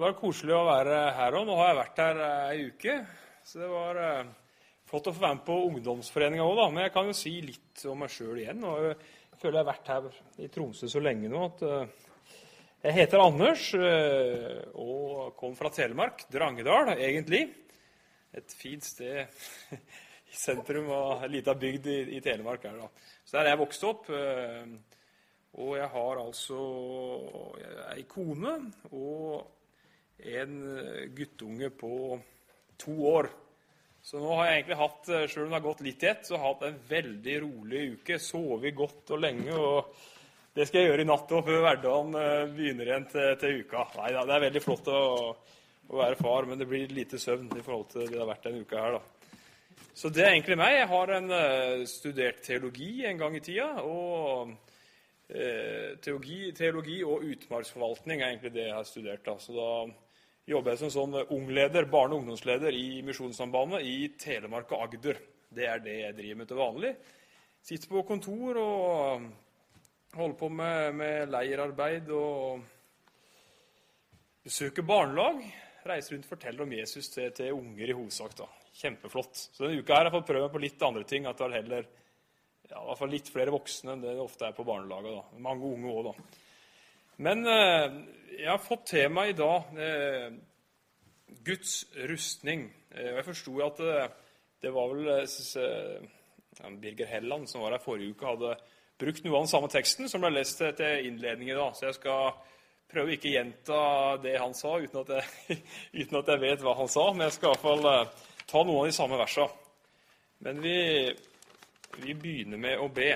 Det var koselig å være her òg. Nå har jeg vært her ei uke. Så det var eh, flott å få være med på ungdomsforeninga òg, da. Men jeg kan jo si litt om meg sjøl igjen. Jeg føler jeg har vært her i Tromsø så lenge nå at eh, jeg heter Anders eh, og kom fra Telemark. Drangedal, egentlig. Et fint sted i sentrum og ei lita bygd i, Telemark. her da. Så der er jeg vokst opp. Og jeg har altså ei kone og en eh, guttunge på to år. Så nå har jeg egentlig hatt, eh, selv om det har gått litt i ett, så har jeg hatt en veldig rolig uke. Sovet godt og lenge. og Det skal jeg gjøre i natt òg, før hverdagen eh, begynner igjen til, til uka. Nei Det er veldig flott å, å, være far, men det blir lite søvn i forhold til det det har vært denne uka her. da. Så det er egentlig meg. Jeg har en, studert teologi en gang i tida. og eh, teologi, teologi, og utmarksforvaltning er egentlig det jeg har studert. da. Så da jobber jeg som sånn ungleder, barne- og ungdomsleder i Misjonssambandet i Telemark og Agder. Det er det jeg driver med til vanlig. Sitter på kontor og holder på med, med leirarbeid og besøker barnelag. Reiser rundt og forteller om Jesus til, til unger i hovedsak. da. Kjempeflott. Så denne uka her har jeg fått prøve meg på litt andre ting. At det er heller ja, i hvert fall litt flere voksne enn det det ofte er på barnelaget. da. Mange unge òg, da. Men eh, jeg har fått temaet i dag eh, Guds rustning. Eh, og jeg forsto at det, var vel ja, Birger Helland som var her forrige uke, hadde brukt noe av den samme teksten som ble lest til innledning i dag. Så jeg skal prøve ikke å gjenta det han sa, uten at, jeg, uten at jeg vet hva han sa. Men jeg skal i hvert fall ta noen av de samme versene. Men vi, vi begynner med å be.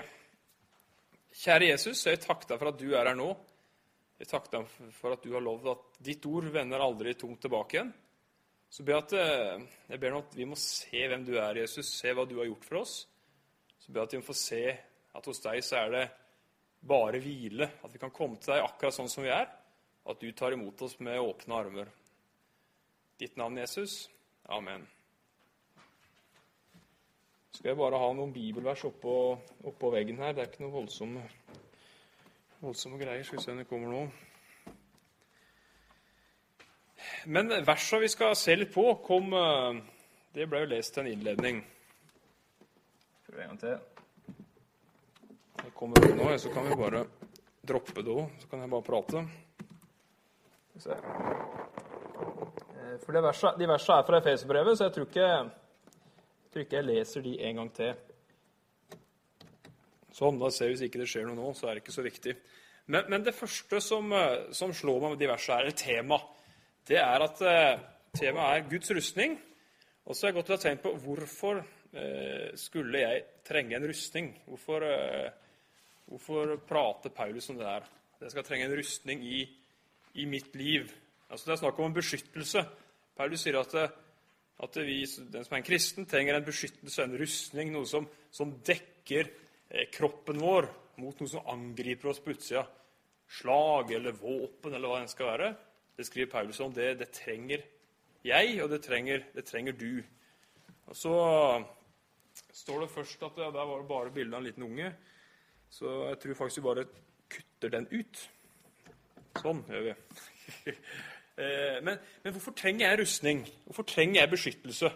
Kjære Jesus, jeg takker deg for at du er her nå. Jeg takker deg for at du har lovd at ditt ord vender aldri tomt tilbake igjen. Så jeg, at, eh, jeg ber at vi må se hvem du er, Jesus, se hva du har gjort for oss. Så jeg at vi må få se at hos deg så er det bare hvile. At vi kan komme til deg akkurat sånn som vi er. Og at du tar imot oss med åpne armer. Ditt navn, Jesus. Amen. Så skal jeg bare ha noen bibelvers oppå, oppå veggen her. Det er ikke noe voldsomme Voldsomme greier. Skal vi se om det kommer nå. Men versa vi skal se litt på, kom eh, Det ble jo lest til en innledning. Prøv en gang til. Det kommer opp nå, så kan vi bare droppe det òg. Så kan jeg bare prate. Se. Eh, for verset, De versene er fra Efeserbrevet, så jeg tror, ikke, jeg tror ikke jeg leser de en gang til. Sånn, da ser vi Hvis ikke det skjer noe nå, så er det ikke så viktig. Men, men det første som, eh, som, slår meg med diverse, er et tema. Det er at eh, temaet er Guds rustning. Og så har jeg gått og tenkt på hvorfor eh, skulle jeg trenge en rustning? Hvorfor, eh, hvorfor prater Paulus om det der? Jeg skal trenge en rustning i, i mitt liv. Altså Det er snakk om en beskyttelse. Paulus sier at, at vi, den som er en kristen, trenger en beskyttelse, en rustning, noe som, som dekker kroppen vår mot noe som angriper oss på utsida. Slag eller våpen eller hva det skal være. Det skriver Paulus om. Det, det trenger jeg, og det trenger, det trenger, du. Og Så står det først at ja, der var det bare bilde av en liten unge. Så jeg tror faktisk vi bare kutter den ut. Sånn gjør vi. Eh, men, men, hvorfor trenger jeg rustning? Hvorfor trenger jeg beskyttelse?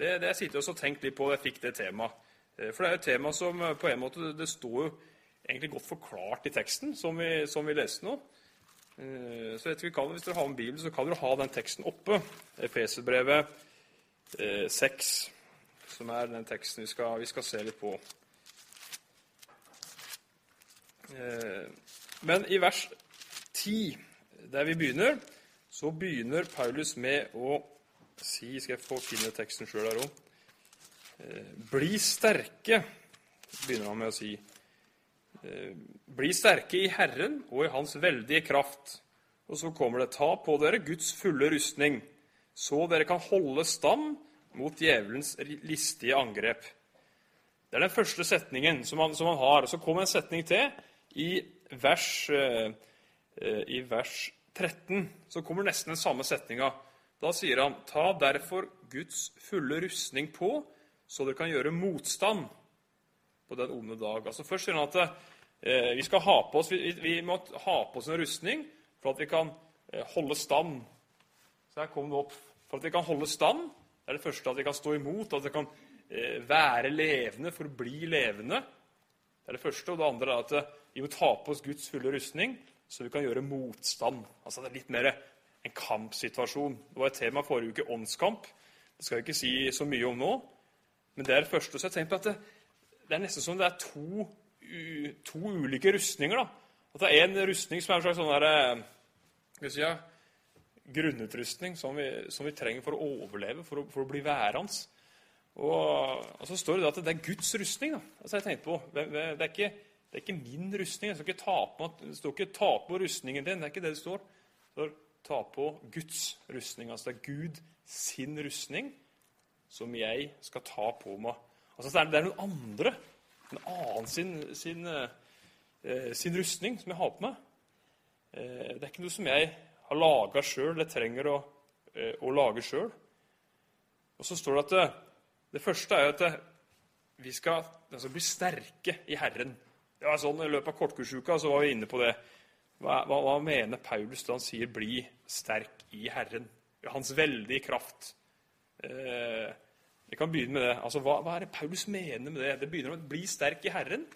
Det, det jeg sitter og tenkt litt på jeg fikk det temaet. Eh, for det er et tema som eh, på en måte det står jo egentlig godt forklart i teksten, som vi, som vi leste nå. Eh, så vet vi Hvis dere har en bibel, så kan dere ha den teksten oppe. Efeserbrevet 6, som er den teksten vi skal, vi skal se litt på. Men i vers 10, der vi begynner, så begynner Paulus med å si Skal jeg få finne teksten sjøl her òg? Eh, bli sterke, begynner han med å si. Eh, bli sterke i Herren og i Hans veldige kraft. Og så kommer det ta på dere Guds fulle rustning, så dere kan holde stand mot djevelens listige angrep. Det er den første setningen som han, som han har. Så kommer en setning til i vers, eh, i vers 13. Så kommer nesten den samme setninga. Da sier han, ta derfor Guds fulle rustning på, så dere kan gjøre motstand på den onde dag. Altså Først sier han at eh, vi, skal ha på oss, vi, vi, må ha på oss en rustning for at vi kan eh, holde stand Så her kom det opp for at vi kan holde stand. Det er det første at vi kan stå imot, at vi kan eh, være levende for å bli levende. Det er det første. Og det andre er at vi må ta på oss Guds fulle rustning, så vi kan gjøre motstand. Altså Det er litt mer en kampsituasjon. Det var et tema forrige uke, åndskamp. Det skal jeg ikke si så mye om nå. Men det er det første. Så jeg tenker på at det, det er nesten som det er to, to ulike rustninger. da. At det er en rustning som er en slags sånn der, skal si, grunnutrustning som vi, som vi, trenger for å overleve, for å, for å bli værende. Og, og, så står det at det er Guds rustning. da. Altså jeg tenkte på, det er, ikke, det er ikke min rustning. Jeg skal ikke ta på, det står ikke 'ta på rustningen din'. Det er ikke det det står. Det står 'ta på Guds rustning'. Altså det er Gud sin rustning som jeg skal ta på meg. Altså Det er, noen andre, en annen sin, sin, eh, sin, rustning som jeg har på meg. Eh, det er ikke noe som jeg har laga sjøl, eller trenger å, eh, å lage sjøl. Og så står det at det, det første er at det, vi skal altså, bli sterke i Herren. Det var sånn, I løpet av kortkursuka så var vi inne på det. Hva, hva, hva mener Paulus da han sier 'bli sterk i Herren'? Hans veldige kraft. Eh, vi kan begynne med det. Altså, hva, hva, er det Paulus mener med det? Det begynner med 'bli sterk i Herren'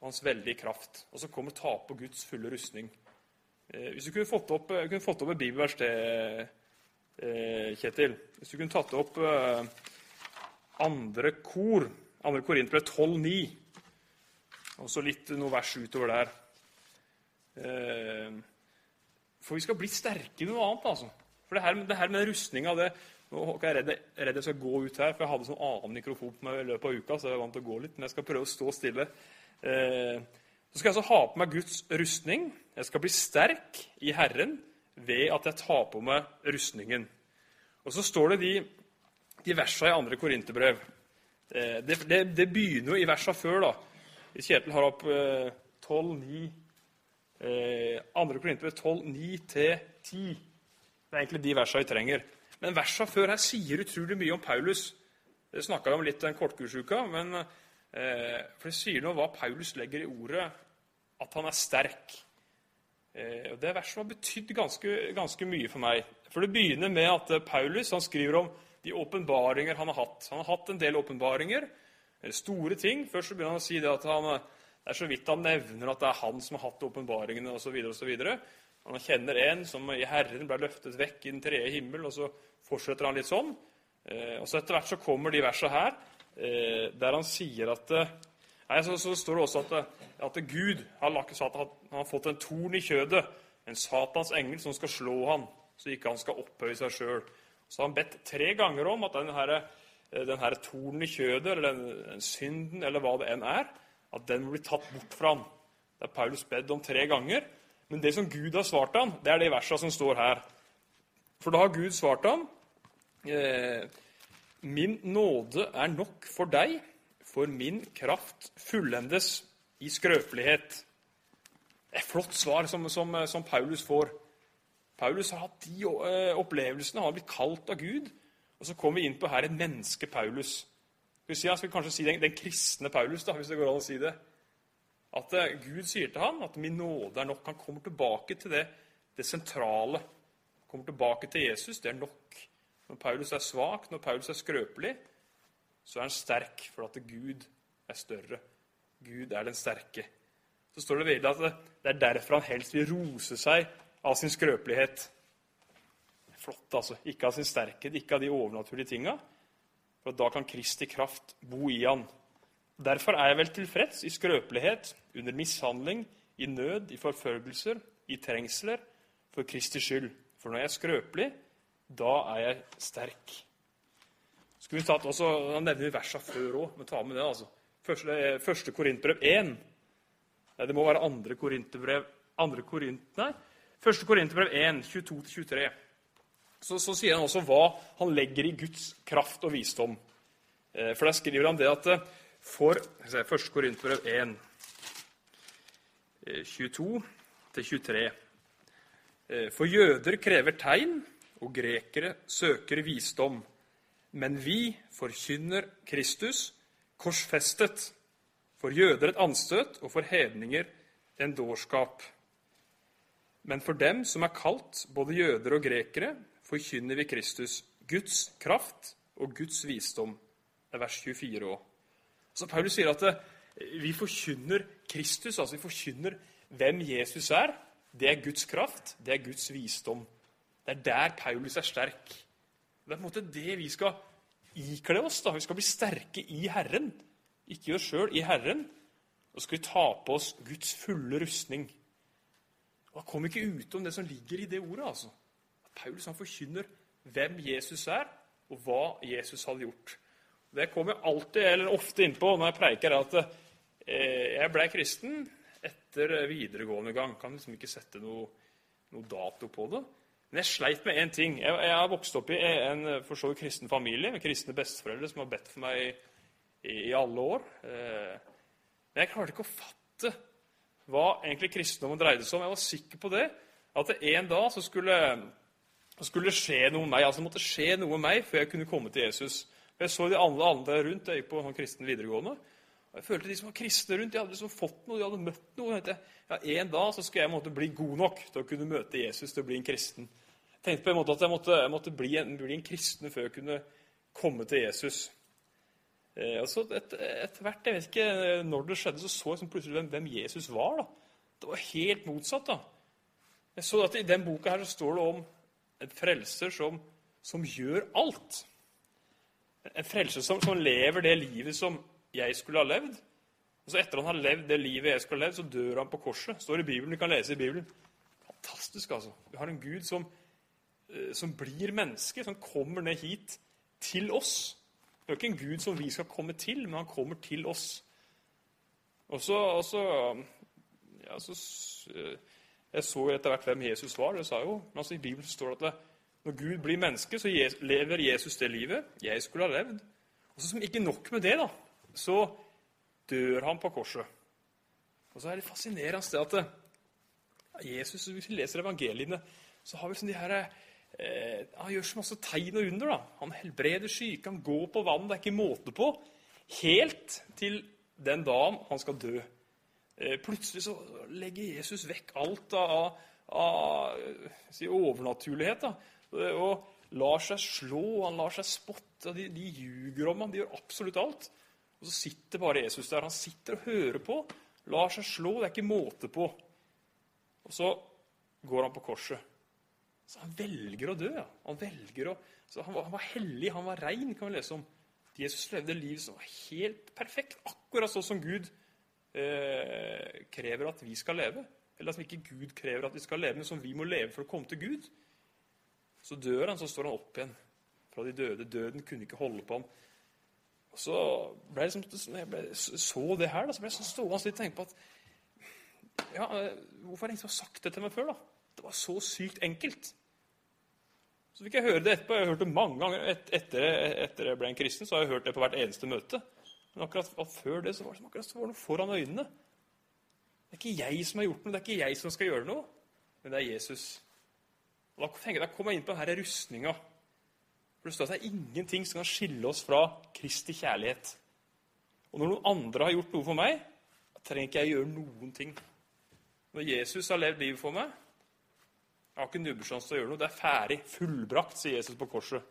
og hans veldige kraft. Og så kommer 'ta på Guds fulle rustning'. Eh, hvis du kunne fått opp, eh, kunne fått opp et bibelvers til eh, Kjetil Hvis du kunne tatt opp eh, andre kor, andre Korinterbrev 12,9, og så litt noe vers utover der. Eh, for vi skal bli sterke i noe annet, altså. For det her, det her med rustninga det, Nå er jeg redd, redd, jeg skal gå ut her, for jeg hadde sånn annen mikrofon på meg i løpet av uka, så jeg er vant til å gå litt, men jeg skal prøve å stå stille. Eh, så skal jeg altså ha på meg Guds rustning. Jeg skal bli sterk i Herren ved at jeg tar på meg rustningen. Og så står det de, de versa i andre korinterbrev. Eh, det, det, det, begynner jo i versa før, da. Hvis Kjetil har opp eh, 12, 9 eh, Andre korinterbrev 12, 9-10. Det er egentlig de versa vi trenger. Men versa før her sier utrolig mye om Paulus. Det snakka vi om litt den kortkursuka, men eh, for det sier noe om hva Paulus legger i ordet at han er sterk. Eh, Det verset har betydd ganske, ganske, mye for meg. For Det begynner med at eh, Paulus skriver om de åpenbaringer han har hatt. Han har hatt en del åpenbaringer, eh, store ting. Først så begynner han å si det at han, eh, det er så vidt han nevner at det er han som har hatt åpenbaringene osv. Han kjenner en som i Herren ble løftet vekk i den tredje himmel, og så fortsetter han litt sånn. Eh, og så Etter hvert så kommer de versene her, eh, der han sier at eh, nei, så, så, står det også at, at Gud har, lagt, at han har fått en torn i kjødet, en Satans engel som skal slå han, så ikke han skal opphøye seg sjøl. Så har han bedt tre ganger om at denne, denne tornen i kjødet, eller den, den, synden, eller hva det enn er, at den må bli tatt bort fra han. Det er Paulus bedt om tre ganger. Men det som Gud har svart ham, det er de versene som står her. For da har Gud svart ham eh, Min nåde er nok for deg, for min kraft fullendes i skrøpelighet. Et flott svar som, som, som Paulus får. Paulus har hatt de eh, opplevelsene, han har blitt kalt av Gud. Og så kommer vi inn på her et menneske Paulus. Skal vi, si, skal vi kanskje si den, den kristne Paulus, da, hvis det går an å si det. At eh, Gud sier til ham at 'min nåde er nok'. Han kommer tilbake til det, det sentrale. Han kommer tilbake til Jesus. Det er nok. Når Paulus er svak, når Paulus er skrøpelig, så er han sterk, for at Gud er større. Gud er den sterke. Så står det videre at det er derfor han helst vil rose seg av sin skrøpelighet. Flott, altså. Ikke av sin sterkhet, ikke av de overnaturlige tinga. For da kan Kristi kraft bo i han. Derfor er jeg vel tilfreds i skrøpelighet, under mishandling, i nød, i forfølgelser, i trengsler, for Kristi skyld. For når jeg er skrøpelig, da er jeg sterk. Skulle vi tatt også, Han nevner versa før òg, men ta med det. altså. Første, første Korintbrev 1. Nei, det må være andre Korinterbrev andre Korint, Nei, første Korinterbrev 1, 22-23. Så, så, sier han også hva han legger i Guds kraft og visdom. Eh, for der skriver han det at eh, for se, 1. Korinterbrev 1, 22-23. Eh, eh, for jøder krever tegn, og grekere søker visdom. Men vi forkynner Kristus korsfestet. For jøder et anstøt, og for hedninger en dårskap. Men for dem som er kalt, både jøder og grekere, forkynner vi Kristus, Guds kraft og Guds visdom. Det er vers 24 òg. Så Paulus sier at eh, vi forkynner Kristus, altså vi forkynner hvem Jesus er. Det er Guds kraft, det er Guds visdom. Det er der Paulus er sterk. Det er på en måte det vi skal ikle oss. da. Vi skal bli sterke i Herren. Ikke i oss sjøl, i Herren. Og så skal vi ta på oss Guds fulle rustning. Og Han vi ikke utom det som ligger i det ordet. altså. At Paulus han forkynner hvem Jesus er, og hva Jesus hadde gjort. Det kommer jeg alltid, eller ofte innpå når jeg preiker, at eh, jeg blei kristen etter videregående gang. Kan liksom ikke sette noe, noe dato på det. Men jeg sleit med én ting. Jeg, har vokst opp i en for så vidt kristen familie med kristne besteforeldre som har bedt for meg i, i, i alle år. Eh, men jeg klarte ikke å fatte hva egentlig kristendommen dreide seg om. Jeg var sikker på det, at det en dag så skulle, skulle skje noe med meg. altså Det måtte skje noe med meg før jeg kunne komme til Jesus. Jeg så de andre, andre rundt. Jeg gikk på sånn kristen videregående. Og jeg følte De som var kristne rundt, de hadde liksom fått noe, de hadde møtt noe. Jeg ja, En dag så skulle jeg måtte bli god nok til å kunne møte Jesus, til å bli en kristen. Jeg tenkte på en måte at jeg måtte, jeg måtte bli, en, bli en kristen før jeg kunne komme til Jesus. Eh, og så et, Etter hvert, jeg vet ikke når det skjedde, så så jeg sånn plutselig hvem, hvem, Jesus var. da. Det var helt motsatt. da. Jeg så at I den boka her så står det om en frelser som, som gjør alt. En frelser som, som lever det livet som jeg skulle ha levd. Og så Etter han har levd det livet jeg skulle ha levd, så dør han på korset. står i Bibelen, Du kan lese i Bibelen. Fantastisk, altså. Vi har en Gud som, eh, som blir menneske, som kommer ned hit til oss. Det er jo ikke en Gud som vi skal komme til, men han kommer til oss. Og så, og så, ja, så eh, Jeg så etter hvert hvem Jesus var. det sa jo, men altså I Bibelen står det at det, når Gud blir menneske, så lever Jesus det livet jeg skulle ha levd. Og så Som ikke nok med det, da, så dør han på korset. Og så er det fascinerende det at Jesus, Hvis vi leser evangeliene, så har vi sånn de her eh, Han gjør så masse tegn og under. da. Han helbreder syke, han går på vann. Det er ikke måte på. Helt til den dagen han skal dø. Eh, plutselig så legger Jesus vekk alt av, av si, overnaturlighet. da. Og lar seg slå, han lar seg spotte. De, de ljuger om ham, de gjør absolutt alt. Og så sitter bare Jesus der. Han sitter og hører på, lar seg slå. Det er ikke måte på. Og så går han på korset. Så han velger å dø. Han velger å, han var, han, var, hellig, han var rein, kan vi lese om. Jesus levde liv som var helt perfekt, akkurat sånn som Gud eh, krever at vi skal leve. Eller som ikke Gud krever at vi skal leve, men som vi må leve for å komme til Gud. Så dør han, så står han opp igjen fra de døde. Døden kunne ikke holde på ham. Og så ble det liksom, jeg ble, så det her, da, så ble jeg så stående og tenke på at ja, eh, Hvorfor har ingen sagt det til meg før? da? Det var så sykt enkelt. Så fikk jeg høre det etterpå. Jeg har hørt det mange ganger et, etter, etter jeg ble en kristen. så har jeg hørt det på hvert eneste møte. Men akkurat før det så var det som akkurat så var noe foran øynene. Det er ikke jeg som har gjort noe, det er ikke jeg som skal gjøre noe, men det er Jesus. Og Da tenker jeg, da kommer jeg inn på denne rustninga. For Det står at det er ingenting som kan skille oss fra Kristi kjærlighet. Og når noen andre har gjort noe for meg, da trenger ikke jeg gjøre noen ting. Når Jesus har levd livet for meg Jeg har ikke nubbesjanse til å gjøre noe. Det er ferdig. Fullbrakt, sier Jesus på korset.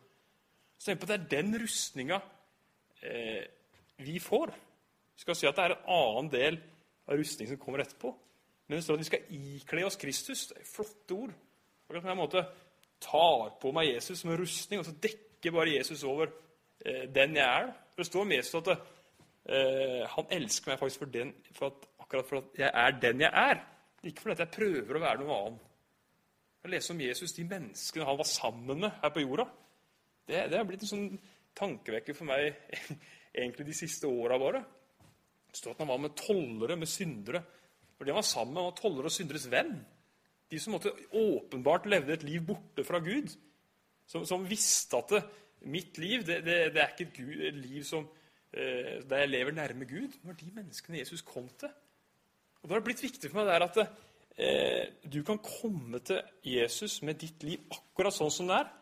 Så tenk på at det er den rustninga eh, vi får. Vi skal si at det er en annen del av rustningen som kommer etterpå. Men det står at vi skal ikle oss Kristus. Det er flotte ord. Som jeg måte tar på meg Jesus som en rustning, og så dekker bare Jesus over eh, den jeg er. For Det står om Jesus at eh, han elsker meg faktisk for den, for at, akkurat for at jeg er den jeg er. Ikke fordi jeg prøver å være noe annet. Jeg leser om Jesus, de menneskene han var sammen med her på jorda. Det, det har blitt en sånn tankevekker for meg egentlig de siste åra bare. Det står at han var med tollere, med syndere. Fordi han var sammen med var tollere og synderes venn. De som måtte åpenbart levde et liv borte fra Gud. Som, som visste at det, mitt liv det, det, det, er ikke et, Gud, et liv som, eh, der jeg lever nærme Gud. Det var de menneskene Jesus kom til. Og Da har det blitt viktig for meg der at eh, du kan komme til Jesus med ditt liv akkurat sånn som det er.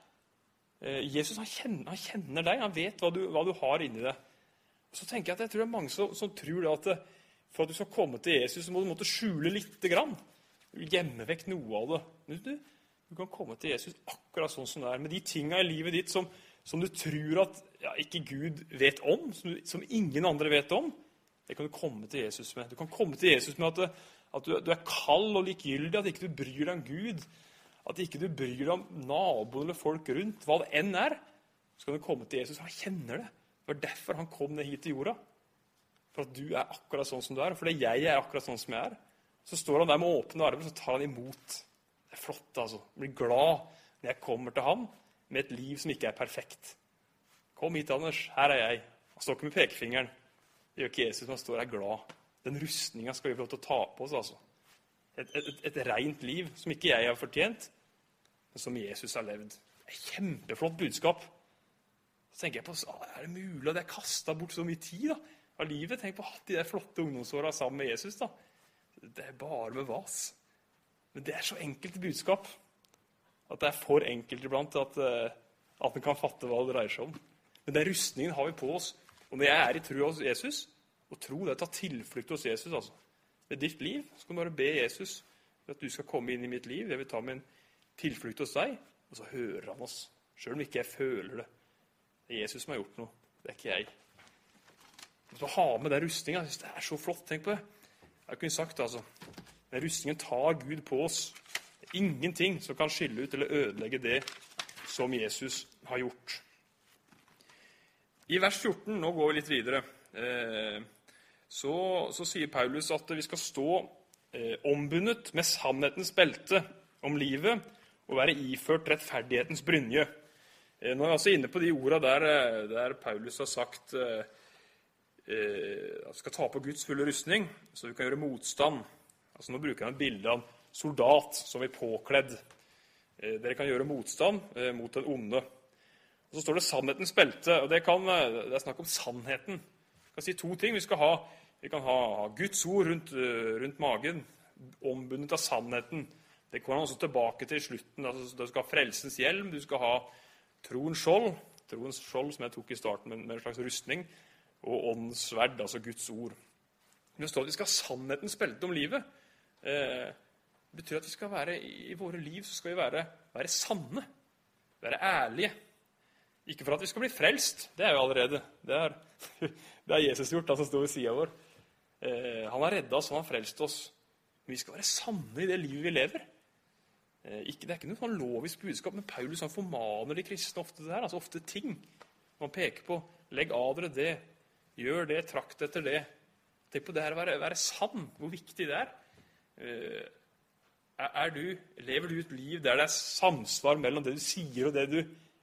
Eh, Jesus han kjenner, han kjenner, deg, han vet hva du, hva du har inni deg. Så tenker jeg at jeg tror det er mange som, som tror at det, for at du skal komme til Jesus, så må du måtte skjule lite grann. Gjemme vekk noe av det. Du, du kan komme til Jesus akkurat sånn som du er. Med de tinga i livet ditt som, som du tror at ja, ikke Gud vet om, som, som, ingen andre vet om, det kan du komme til Jesus med. Du kan komme til Jesus med at, at du, du, er kald og likegyldig, at ikke du bryr deg om Gud, at ikke du bryr deg om naboen eller folk rundt, hva det enn er. Så kan du komme til Jesus. Han kjenner det. Det var derfor han kom ned hit til jorda. For at du er akkurat sånn som du er, og fordi jeg er akkurat sånn som jeg er. Så står han der med åpne armer, så tar han imot. Det er flott, altså. Jeg blir glad når jeg kommer til ham med et liv som ikke er perfekt. Kom hit, Anders. Her er jeg. Han står ikke med pekefingeren. Det gjør ikke Jesus, men han står her glad. Den rustninga skal vi få lov til å ta på oss. altså. Et, et, et, rent liv som ikke jeg har fortjent, men som Jesus har levd. Et kjempeflott budskap. Så tenker jeg på, Er det mulig at jeg kasta bort så mye tid da, av livet? Tenk på de der flotte ungdomsåra sammen med Jesus. da. Det er bare med vas. Men det er så enkelt budskap at det er for enkelt iblant at, uh, at en kan fatte hva det dreier seg om. Men den rustningen har vi på oss. Og når jeg er i tro hos Jesus Og tro det er å ta tilflukt hos Jesus altså. Ved ditt liv så kan du bare be Jesus for at du skal komme inn i mitt liv. Jeg vil ta min tilflukt hos deg. Og så hører han oss. Sjøl om ikke jeg føler det. Det er Jesus som har gjort noe. Det er ikke jeg. Så ha med den rustninga. Det er så flott. Tenk på det. Jeg kunne sagt altså, Den rustningen tar Gud på oss. Det er ingenting som kan skille ut eller ødelegge det som Jesus har gjort. I vers 14, nå går vi litt videre, eh, så, så sier Paulus at vi skal stå eh, ombundet med sannhetens belte om livet og være iført rettferdighetens brynje. Eh, nå er vi altså inne på de orda der, der, Paulus har sagt at du skal ta på Guds fulle rustning, så vi kan gjøre motstand. Altså Nå bruker han et bilde av soldat som er påkledd. Dere kan gjøre motstand mot den onde. Og Så står det 'sannhetens belte'. og Det, kan, det er snakk om sannheten. Vi kan si to ting. Vi, ha, vi kan ha Guds ord rundt, eh, rundt, magen, ombundet av sannheten. Det kommer han også tilbake til i slutten. Altså, du skal ha frelsens hjelm, du skal ha troens skjold. Troens skjold, som jeg tok i starten med en slags rustning. Og åndens sverd, altså Guds ord. Det står at vi skal ha sannhetens belte om livet. Eh, det betyr at vi skal være, i våre liv så skal vi være, være sanne. Være ærlige. Ikke for at vi skal bli frelst. Det er jo allerede. Det er, det er Jesus gjort, han som står ved sida vår. Eh, han har redda oss, han har frelst oss. Men vi skal være sanne i det livet vi lever. Eh, ikke, det er ikke noe sånn lovisk budskap, men Paulus han formaner de kristne ofte det her, altså Ofte ting. Man peker på 'legg av dere det', 'gjør det', 'trakt etter det'. Tenk på det her å være, være sann, hvor viktig det er. Eh, er du, lever du et liv der det er samsvar mellom det du sier, og det du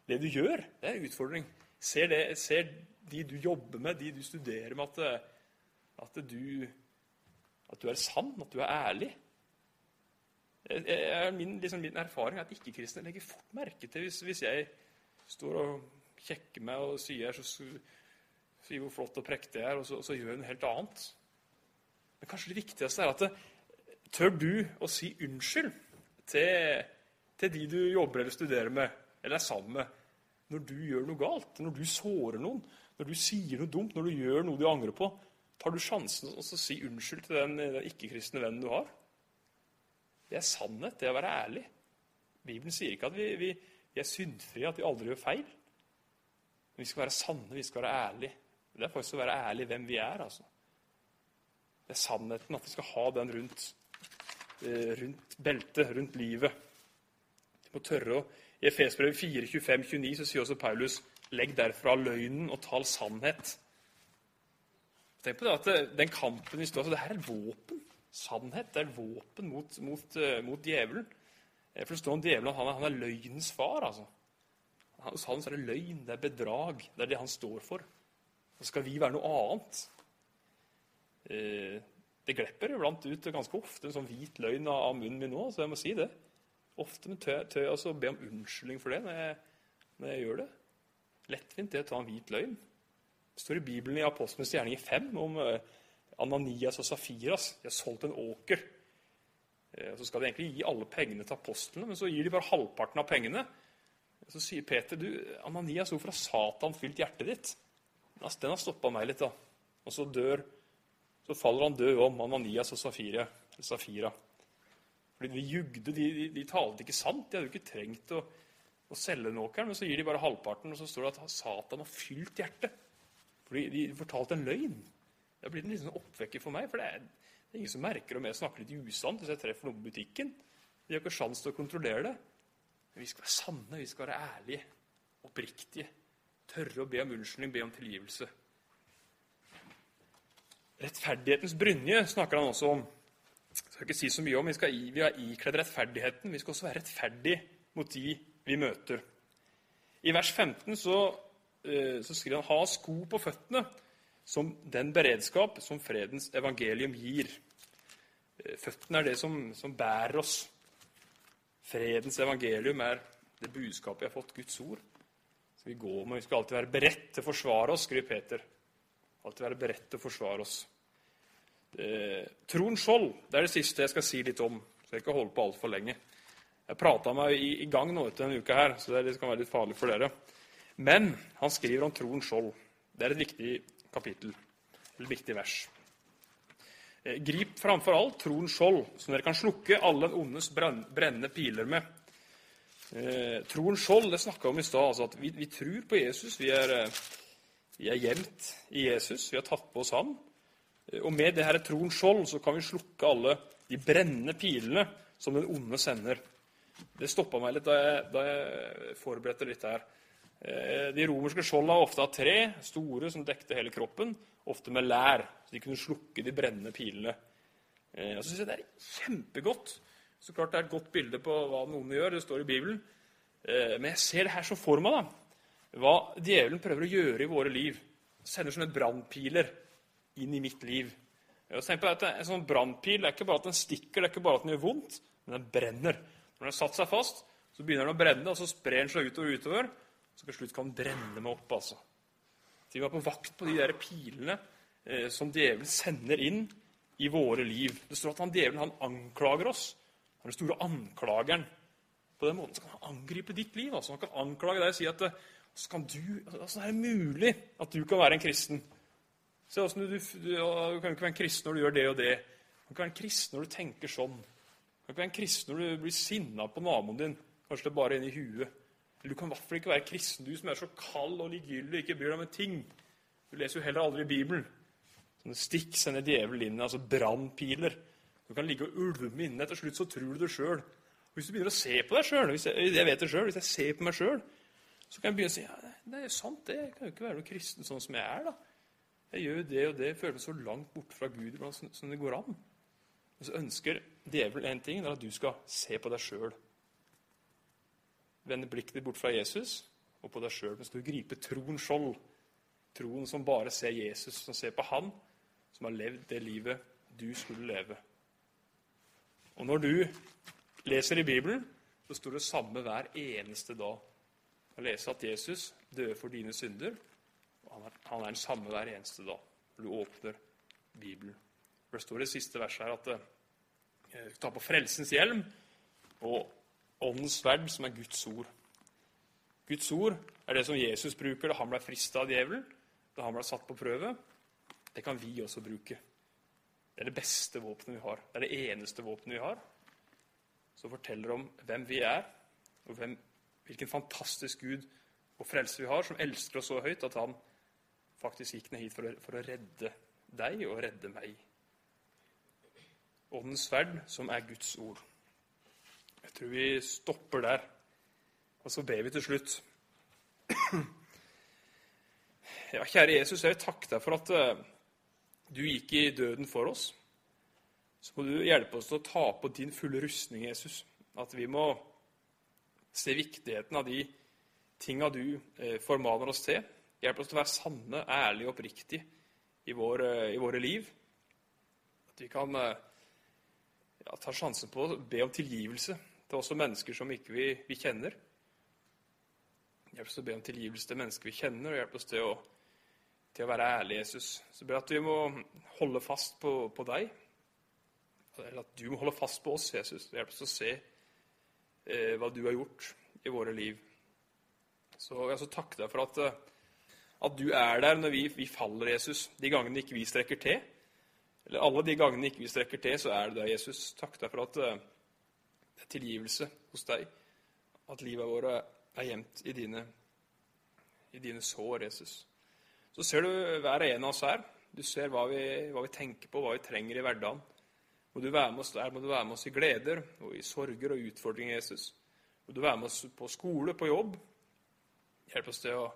det du gjør, det er en utfordring. Ser, det, ser de du jobber med, de du studerer med, at, at, du, at du er sann, at du er ærlig? Min, liksom min erfaring er at ikke-kristne legger fort merke til hvis, hvis, jeg står og kjekker meg og sier, så, sier hvor flott og prektig jeg er, og så, og så gjør hun noe helt annet. Men kanskje det viktigste er at det, tør du å si unnskyld til, til de du jobber eller studerer med? eller er sammen med når du gjør noe galt, når du sårer noen, når du sier noe dumt, når du gjør noe du angrer på, tar du sjansen å si unnskyld til den, den ikke-kristne vennen du har? Det er sannhet, det er å være ærlig. Bibelen sier ikke at vi, vi, vi er syndfrie, at vi aldri gjør feil. Men vi skal være sanne, vi skal være ærlige. Det er faktisk å være ærlig hvem vi er. altså. Det er sannheten, at vi skal ha den rundt, eh, rundt beltet, rundt livet. Vi må tørre å i Efesbrevet 4, 25, 29 så sier også Paulus legg derfra løgnen og tal sannhet. Tenk på det at den kampen vi står altså, Det her er våpen. Sannhet det er våpen mot, mot, uh, mot djevelen. For det står om djevelen han er, han er løgnens far. altså. Hos han er det løgn, det er bedrag. Det er det han står for. Så skal vi være noe annet. Uh, det glepper iblant ut ganske ofte en sånn hvit løgn av munnen min nå, så jeg må si det. Ofte tør jeg også be om unnskyldning for det når jeg, når jeg gjør det. Lettvint det å ta en hvit løgn. Det står i Bibelen i Apostlenes gjerning 5 om uh, Ananias og Safiras. De har solgt en åker. Uh, så skal de egentlig gi alle pengene til apostlene, men så gir de bare halvparten av pengene. Så sier Peter du, Ananias, hvorfor har Satan fylt hjertet ditt? Den har stoppa meg litt. da. Og så dør, så faller han død om Ananias og Safira. Safira. Fordi de jugde, de, de, de, talte ikke sant. De hadde jo ikke trengt å, å selge åkeren, men så gir de bare halvparten, og så står det at Satan har fylt hjertet. Fordi de fortalte en løgn. Det har blitt en sånn oppvekker for meg. For det er, det er, ingen som merker om jeg snakker litt usant hvis jeg treffer noen på butikken. De har ikke sjans til å kontrollere det. Men vi skal være sanne, vi skal være ærlige, oppriktige. Tørre å be om unnskyldning, be om tilgivelse. Rettferdighetens brynje snakker han også om. Jeg skal ikke si så mye om. Vi, skal, vi har ikledd rettferdigheten. Vi skal også være rettferdige mot de vi møter. I vers 15 så, eh, så skriver han 'ha sko på føttene' som den beredskap som fredens evangelium gir. Eh, føttene er det som, som bærer oss. Fredens evangelium er det budskapet vi har fått, Guds ord. Så vi går med, vi skal alltid være beredt til å forsvare oss, skriver Peter. Alltid være beredt til å forsvare oss. Eh, Trond Skjold det er det siste jeg skal si litt om. Så jeg ikke holde på altfor lenge. Jeg prata meg i, i, gang nå etter denne uka, her, så det kan være litt farlig for dere. Men han skriver om Trond skjold. Det er et viktig kapittel, et viktig vers. Eh, grip framfor alt Trond skjold, som dere kan slukke alle den ondes brennende piler med. Eh, troen skjold, det snakka om i stad. Altså at vi, vi, tror på Jesus. Vi er, eh, vi er gjemt i Jesus. Vi har tatt på oss ham. Eh, og med det her troen skjold så kan vi slukke alle de brennende pilene som den onde sender. Det stoppa meg litt da jeg, da jeg, forberedte litt her. Eh, de romerske skjoldene var ofte av tre, store, som dekte hele kroppen. Ofte med lær, så de kunne slukke de brennende pilene. Jeg så synes jeg Det er kjempegodt. Så klart Det er et godt bilde på hva noen gjør. Det står i Bibelen. Eh, men jeg ser det her så for meg. da. Hva djevelen prøver å gjøre i våre liv. Sender sånne brannpiler inn i mitt liv. Tenk på at En sånn brannpil er ikke bare at den stikker, det er ikke bare at den gjør vondt, men den brenner. Når den har satt seg fast, så begynner den å brenne, og så sprer den seg utover og utover. Så til slutt kan den brenne meg opp. altså. Så vi var på vakt på de der pilene eh, som djevelen sender inn i våre liv. Det står at han djevelen han anklager oss. Han er den store anklageren. På den måten så kan han angripe ditt liv. altså. Han kan anklage deg og si at kan du, altså, er det mulig at du kan være en kristen. Se, du, du, du, du kan ikke være en kristen når du gjør det og det. Du kan ikke være en kristen når du tenker sånn. Du kan ikke være en kristen når du blir sinna på naboen din. Kanskje det er bare inni huet. Eller du kan i hvert fall ikke være kristen, du som er så kald og likegyldig og ikke bryr deg om en ting. Du leser jo heller aldri Bibelen. Sånne stikk sender djevelen inn, altså brannpiler. Du kan ligge og ulme inne. Til slutt så tror du det sjøl. Hvis du begynner å se på deg sjøl hvis, jeg vet det selv, hvis jeg ser på meg sjøl, så kan jeg begynne å si ja, det er sant, det. Jeg kan jo ikke være noen kristen sånn som jeg er. da. Jeg gjør jo det og det, føler meg så langt borte fra Gud som det går an. Og så ønsker djevelen én ting, det er at du skal se på deg sjøl. Vende blikket ditt bort fra Jesus og på deg sjøl. mens du griper troen skjold. Troen som bare ser Jesus, som ser på Han som har levd det livet du skulle leve. Og når du leser i Bibelen, så står det samme hver eneste dag. Du leser at Jesus døde for dine synder. og Han er, han er den samme hver eneste dag når du åpner Bibelen. For Det står i det siste verset her at du tar på frelsens hjelm og åndens sverd, som er Guds ord. Guds ord er det som Jesus bruker da han ble frista av djevelen, da han ble satt på prøve. Det kan vi også bruke. Det er det beste våpenet vi har. Det er det eneste våpenet vi har som forteller om hvem vi er, og hvem, hvilken fantastisk Gud og frelse vi har, som elsker oss så høyt at han faktisk gikk ned hit for å, for å redde deg og redde meg. Åndens sverd, som er Guds ord. Jeg tror vi stopper der, og så ber vi til slutt. Ja, kjære Jesus, jeg vil takke deg for at uh, du gikk i døden for oss. Så må du hjelpe oss til å ta på din fulle rustning, Jesus. At vi må se viktigheten av de tinga du eh, formaner oss til. Hjelp oss til å være sanne, ærlige og oppriktige i, vår, uh, i våre liv. At vi kan uh, ja, ta sjansen på å be om tilgivelse til også mennesker som ikke vi, vi kjenner. Hjelp oss til å be om tilgivelse til mennesker vi kjenner, og hjelp oss til å, til å være ærlig, Jesus. Så ber jeg at vi må holde fast på, på, deg. Eller at du må holde fast på oss, Jesus. Hjelp oss å se eh, hva du har gjort i våre liv. Så jeg så takker deg for at, eh, at du er der når vi, vi faller, Jesus. De gangene ikke vi strekker til. Eller alle de gangene ikke vi strekker til, så er det deg, Jesus. Takk deg for at eh, det er tilgivelse hos deg. At livet vårt er gjemt i dine, i dine sår, Jesus. Så ser du hver en av oss her. Du ser hva vi, hva vi tenker på, hva vi trenger i hverdagen. Må du være med oss der, må du være med oss i gleder og i sorger og utfordringer, Jesus. Må du være med oss på skole, på jobb. Hjelp oss til å,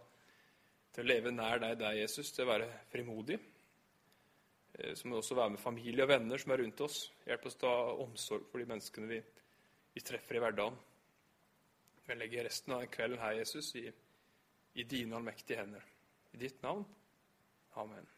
til å leve nær deg der, Jesus, til å være frimodig. Eh, så må du også være med familie og venner som er rundt oss. Hjelp oss til å ha omsorg for de menneskene vi, vi treffer i hverdagen. Vi legger resten av kvelden her, Jesus, i, i dine allmektige hender. I ditt navn. Amen.